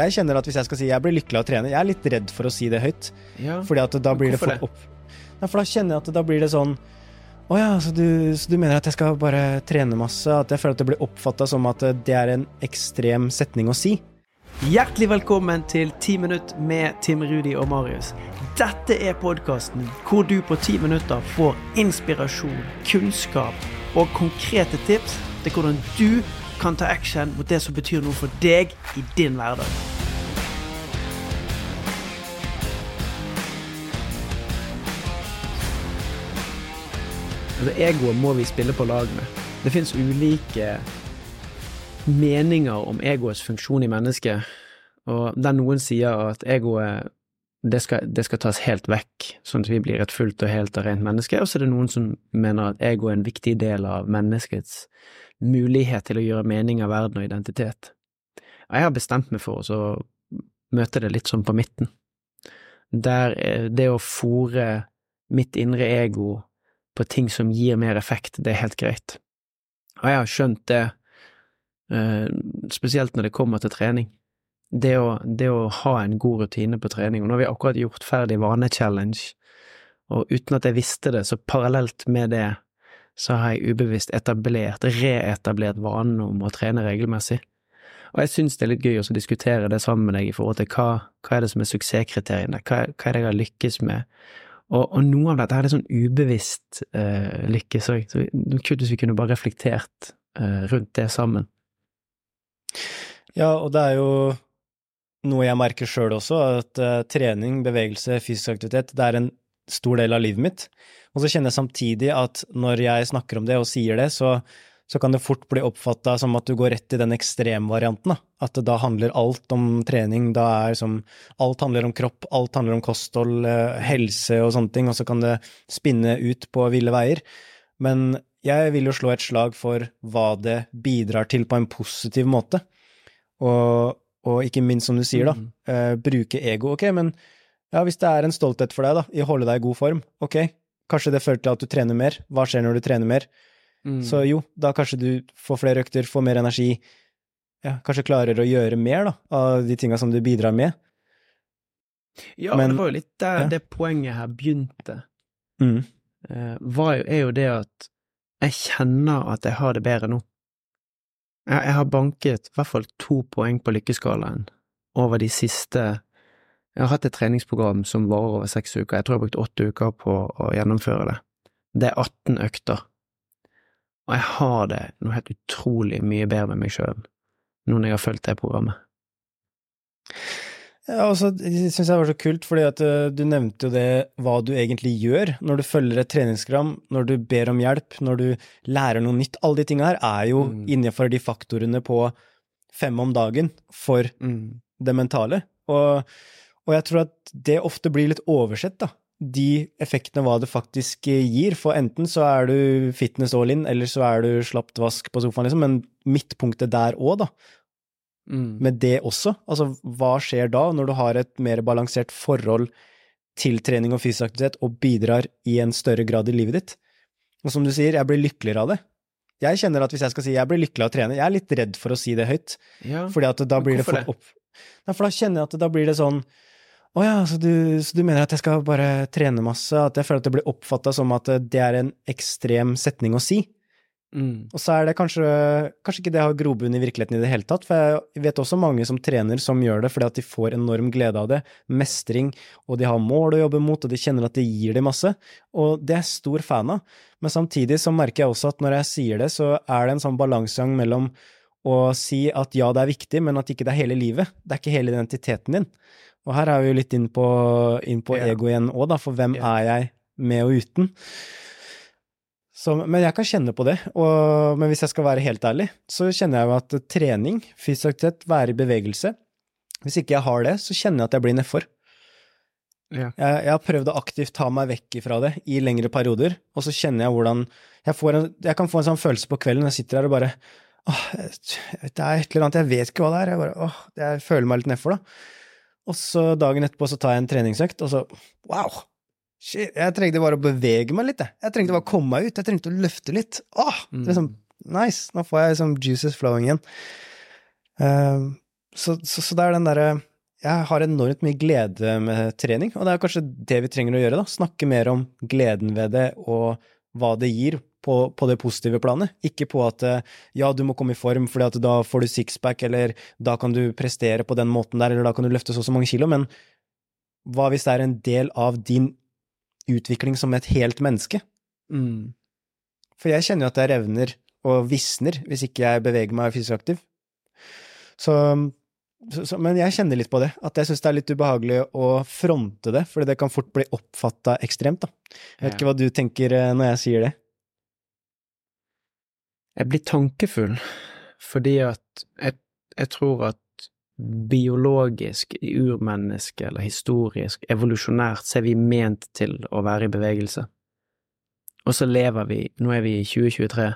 Jeg kjenner at hvis jeg skal si jeg blir lykkelig av å trene, jeg er litt redd for å si det høyt. Ja. Fordi at da blir det for opp... Nei, for da kjenner jeg at da blir det sånn Å ja, så du, så du mener at jeg skal bare trene masse? At jeg føler at det blir oppfatta som at det er en ekstrem setning å si? Hjertelig velkommen til 10 minutt med Tim Rudi og Marius. Dette er podkasten hvor du på 10 minutter får inspirasjon, kunnskap og konkrete tips til hvordan du kan ta action mot det som betyr noe for deg i din hverdag. Altså, egoet må vi spille på lag med. Det fins ulike meninger om egoets funksjon i mennesket, og der noen sier at egoet det skal, det skal tas helt vekk, sånn at vi blir et fullt og helt og rent menneske, og så er det noen som mener at ego er en viktig del av menneskets mulighet til å gjøre mening av verden og identitet. Jeg har bestemt meg for å møte det litt sånn på midten, der det å fòre mitt indre ego på ting som gir mer effekt, det er helt greit. Og jeg har skjønt det, spesielt når det kommer til trening. Det å, det å ha en god rutine på trening, og nå har vi akkurat gjort ferdig vanechallenge, og uten at jeg visste det, så parallelt med det, så har jeg ubevisst etablert, reetablert vanen om å trene regelmessig. Og jeg syns det er litt gøy å diskutere det sammen med deg i forhold til hva, hva er det som er suksesskriteriene, hva, hva er det jeg har lykkes med, og, og, noe av dette er litt sånn ubevisst uh, lykke, så, kult hvis vi kunne bare reflektert uh, rundt det sammen. Ja, og det er jo noe jeg merker sjøl også, at uh, trening, bevegelse, fysisk aktivitet, det er en stor del av livet mitt. Og så kjenner jeg samtidig at når jeg snakker om det og sier det, så, så kan det fort bli oppfatta som at du går rett i den ekstremvarianten. At da handler alt om trening, da er som Alt handler om kropp, alt handler om kosthold, helse og sånne ting, og så kan det spinne ut på ville veier. Men jeg vil jo slå et slag for hva det bidrar til på en positiv måte. Og, og ikke minst, som du sier, da, Mm. uh, bruke ego. Ok, men ja, hvis det er en stolthet for deg, da, i å holde deg i god form, ok, kanskje det fører til at du trener mer. Hva skjer når du trener mer? Mm. Så jo, da kanskje du får flere økter, får mer energi, ja, kanskje klarer å gjøre mer, da, av de tinga som du bidrar med. ja, men- det var jo litt der ja. det poenget her begynte, Mm. var jo, er jo det at jeg kjenner at jeg har det bedre nå. Jeg, jeg har banket i hvert fall to poeng på lykkeskalaen over de siste Jeg har hatt et treningsprogram som varer over seks uker. Jeg tror jeg har brukt åtte uker på å gjennomføre det. Det er 18 økter. Og jeg har det noe helt utrolig mye bedre med meg sjøl nå når jeg har fulgt det programmet. Ja, og så syns jeg det var så kult, fordi at eh, du nevnte jo det hva du egentlig gjør når du følger et treningsprogram, når du ber om hjelp, når du lærer noe nytt. Alle de tinga her er jo Mm. innenfor de faktorene på fem om dagen for det mentale. Og, og jeg tror at det ofte blir litt oversett, da. De effektene hva det faktisk eh, gir. For enten så er du fitness all in, eller så er du slapt vask på sofaen, liksom. Men midtpunktet der òg, da. Mm. Med det også. Altså, hva skjer da, når du har et mer balansert forhold til trening og fysisk aktivitet, og bidrar i en større grad i livet ditt? Og som du sier, jeg blir lykkeligere av det. Jeg kjenner at hvis jeg skal si jeg blir lykkelig av å trene, jeg er litt redd for å si det høyt. Ja. Fordi at da blir Hvorfor det for opp... Nei, for da kjenner jeg at da blir det sånn Å ja, så du, så du mener at jeg skal bare trene masse? At jeg føler at det blir oppfatta som at det er en ekstrem setning å si. Mm. Og så er det kanskje Kanskje ikke det har grobunn i virkeligheten i det hele tatt, for jeg vet også mange som trener som gjør det fordi at de får enorm glede av det, mestring, og de har mål å jobbe mot, og de kjenner at det gir dem masse, og det er jeg stor fan av. Men samtidig så merker jeg også at når jeg sier det, så er det en sånn balansegang mellom å si at ja, det er viktig, men at ikke det er hele livet. Det er ikke hele identiteten din. Og her er vi jo litt inn på, inn på Ja. ego igjen òg, da, for hvem Ja. er jeg med og uten? Så, men jeg kan kjenne på det, og, men hvis jeg skal være helt ærlig, så kjenner jeg jo at trening, fysisk aktivitet, være i bevegelse Hvis ikke jeg har det, så kjenner jeg at jeg blir nedfor. Ja. Jeg, jeg har prøvd å aktivt ta meg vekk ifra det i lengre perioder, og så kjenner jeg hvordan jeg, får en, jeg kan få en sånn følelse på kvelden når jeg sitter her og bare åh, det er et eller annet, jeg vet ikke hva det er, jeg bare åh, jeg føler meg litt nedfor, da. Og så dagen etterpå så tar jeg en treningsøkt, og så wow, shit, jeg trengte bare å bevege meg litt, jeg. Jeg trengte bare å komme meg ut, jeg trengte å løfte litt. Åh, Mm. liksom, nice, nå får jeg liksom juices flowing igjen. Uh, så, så, så det er den derre Jeg har enormt mye glede med trening, og det er kanskje det vi trenger å gjøre, da. Snakke mer om gleden ved det, og hva det gir på, på, det positive planet. Ikke på at ja, du må komme i form fordi at da får du sixpack, eller da kan du prestere på den måten der, eller da kan du løfte så og så mange kilo, men hva hvis det er en del av din utvikling som et helt menneske? Mm. For jeg kjenner jo at jeg revner og visner hvis ikke jeg beveger meg fysisk aktiv. Så, så, men jeg kjenner litt på det, at jeg syns det er litt ubehagelig å fronte det, fordi det kan fort bli oppfatta ekstremt, da. Jeg vet ikke hva du tenker eh, når jeg sier det? Jeg blir tankefull fordi at jeg, jeg tror at biologisk, urmenneske eller historisk, evolusjonært, så er vi ment til å være i bevegelse. Og så lever vi, nå er vi i 2023,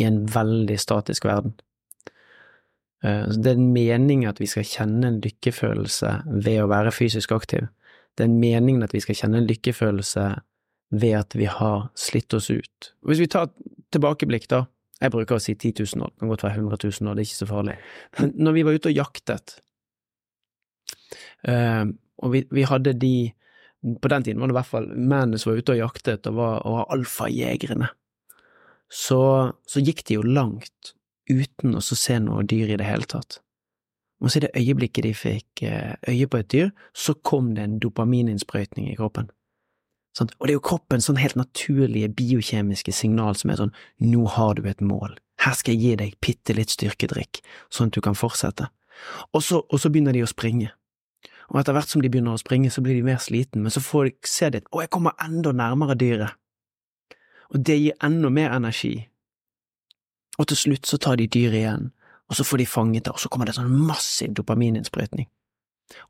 i en veldig statisk verden. Eh, det er en mening at vi skal kjenne en lykkefølelse ved å være fysisk aktiv. Det er en mening at vi skal kjenne en lykkefølelse ved at vi har slitt oss ut. Hvis vi tar tilbakeblikk, da, jeg bruker å si 10 000 år, det kan godt være 100 000 år, det er ikke så farlig. Men når vi var ute og jaktet, uh, og vi, vi, hadde de På den tiden var det i hvert fall mennene som var ute og jaktet og var, og var alfajegerne. Så, så gikk de jo langt uten å se noe dyr i det hele tatt. Og så i det øyeblikket de fikk eh, øye på et dyr, så kom det en dopamininnsprøytning i kroppen. Sånn, og det er jo kroppens sånn helt naturlige biokjemiske signal som er sånn nå har du et mål, her skal jeg gi deg bitte litt styrkedrikk, sånn at du kan fortsette. Og så, og så, begynner de å springe. Og etter hvert som de begynner å springe, så blir de mer sliten, men så får de se det, å, jeg kommer enda nærmere dyret. Og det gir enda mer energi. Og til slutt så tar de dyret igjen, og så får de fanget det, og så kommer det sånn massiv dopamininnsprøytning.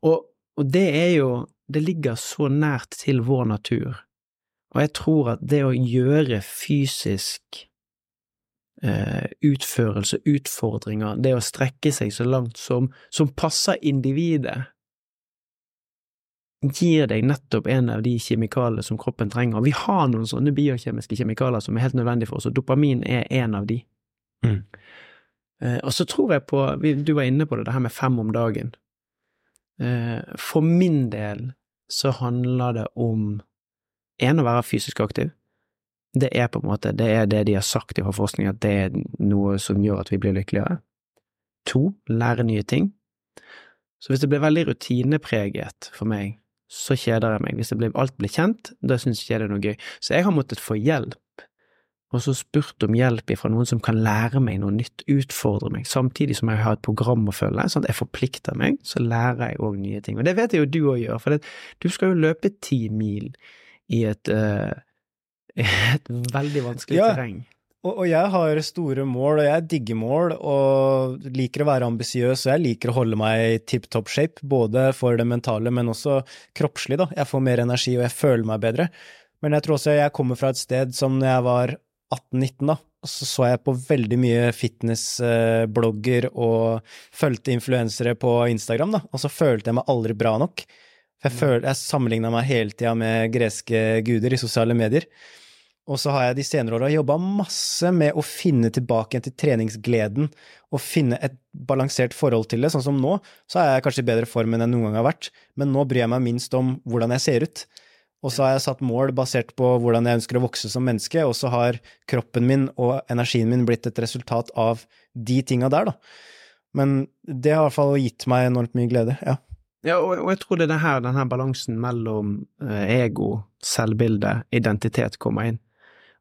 Og, og det er jo det ligger så nært til vår natur, og jeg tror at det å gjøre fysisk eh, utførelse, utfordringer, det å strekke seg så langt som, som passer individet, gir deg nettopp en av de kjemikaliene som kroppen trenger. Og vi har noen sånne biokjemiske kjemikalier som er helt nødvendige for oss, og dopamin er en av de. Mm. Eh, og så tror jeg på, du var inne på det, det her med fem om dagen. Eh, for min del så handler det om en, å være fysisk aktiv. Det er på en måte, det er det de har sagt i forskning, at det er noe som gjør at vi blir lykkeligere. To, lære nye ting. Så hvis det blir veldig rutinepreget for meg, så kjeder jeg meg. Hvis blir, alt blir kjent, da syns jeg det er noe gøy. Så jeg har måttet få hjelp og så spurt om hjelp fra noen som kan lære meg noe nytt, utfordre meg, samtidig som jeg har et program å følge, sånn at jeg forplikter meg, så lærer jeg òg nye ting. Og det vet jeg jo du òg gjør, for det, du skal jo løpe ti mil i et, uh, et veldig vanskelig ja. terreng. Og, og, jeg har store mål, og jeg digger mål, og liker å være ambisiøs, og jeg liker å holde meg i tipp topp shape, både for det mentale, men også kroppslig, da. Jeg får mer energi, og jeg føler meg bedre. Men jeg tror også jeg kommer fra et sted som når jeg var 18-19, da, så så jeg på veldig mye fitnessblogger og fulgte influensere på Instagram, da, og så følte jeg meg aldri bra nok. For jeg, mm. følte, jeg sammenligna meg hele tida med greske guder i sosiale medier. Og så har jeg de senere åra jobba masse med å finne tilbake igjen til treningsgleden, og finne et balansert forhold til det. Sånn som nå, så er jeg kanskje i bedre form enn jeg noen gang har vært, men nå bryr jeg meg minst om hvordan jeg ser ut. Og så har jeg satt mål basert på hvordan jeg ønsker å vokse som menneske, og så har kroppen min og energien min blitt et resultat av de tinga der, da. Men det har i hvert fall gitt meg enormt mye glede, ja. Ja, og, og jeg tror det er her, den her balansen mellom eh, ego, selvbilde, identitet kommer inn,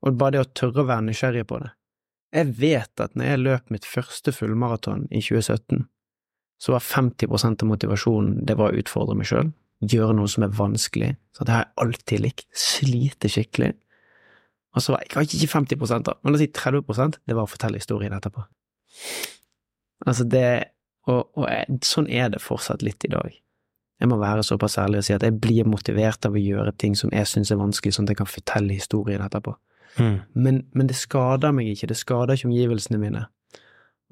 og bare det å tørre å være nysgjerrig på det. Jeg vet at når jeg løp mitt første fullmaraton i 2017, så var 50% av motivasjonen det var å utfordre meg sjøl, gjøre noe som er vanskelig. Så det har jeg alltid likt. Slite skikkelig. Og så var jeg ikke 50 da, men la oss si 30% det var å fortelle historien etterpå. Altså, det Og, og jeg, sånn er det fortsatt litt i dag. Jeg må være såpass ærlig og si at jeg blir motivert av å gjøre ting som jeg syns er vanskelig, sånn at jeg kan fortelle historien etterpå. Mm. Men, men, det skader meg ikke, det skader ikke omgivelsene mine.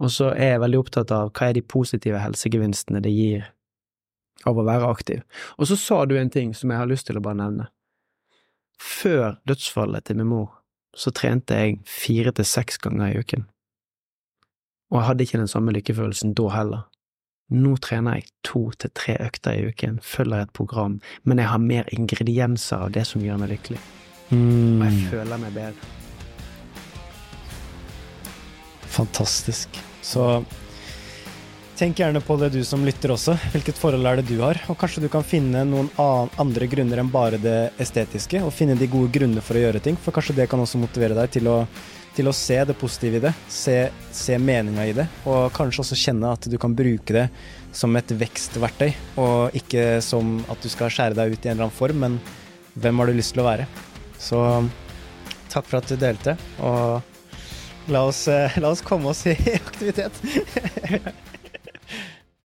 Og så er jeg veldig opptatt av hva er de positive helsegevinstene det gir av å være aktiv. Og så sa du en ting som jeg har lyst til å bare nevne. Før dødsfallet til min mor, så trente jeg fire til seks ganger i uken. Og jeg hadde ikke den samme lykkefølelsen da heller. Nå trener jeg to til tre økter i uken, følger et program, men jeg har mer ingredienser av det som gjør meg lykkelig. Og jeg føler meg bedre. Fantastisk. Så tenk gjerne på det du som lytter også. Hvilket forhold er det du har? Og kanskje du kan finne noen andre grunner enn bare det estetiske, og finne de gode grunner for å gjøre ting. For kanskje det kan også motivere deg til å til å se det positive i det, se, se meninga i det, og kanskje også kjenne at du kan bruke det som et vekstverktøy, og ikke som at du skal skjære deg ut i en eller annen form, men hvem har du lyst til å være? Så takk for at du delte, og la oss, la oss komme oss i aktivitet.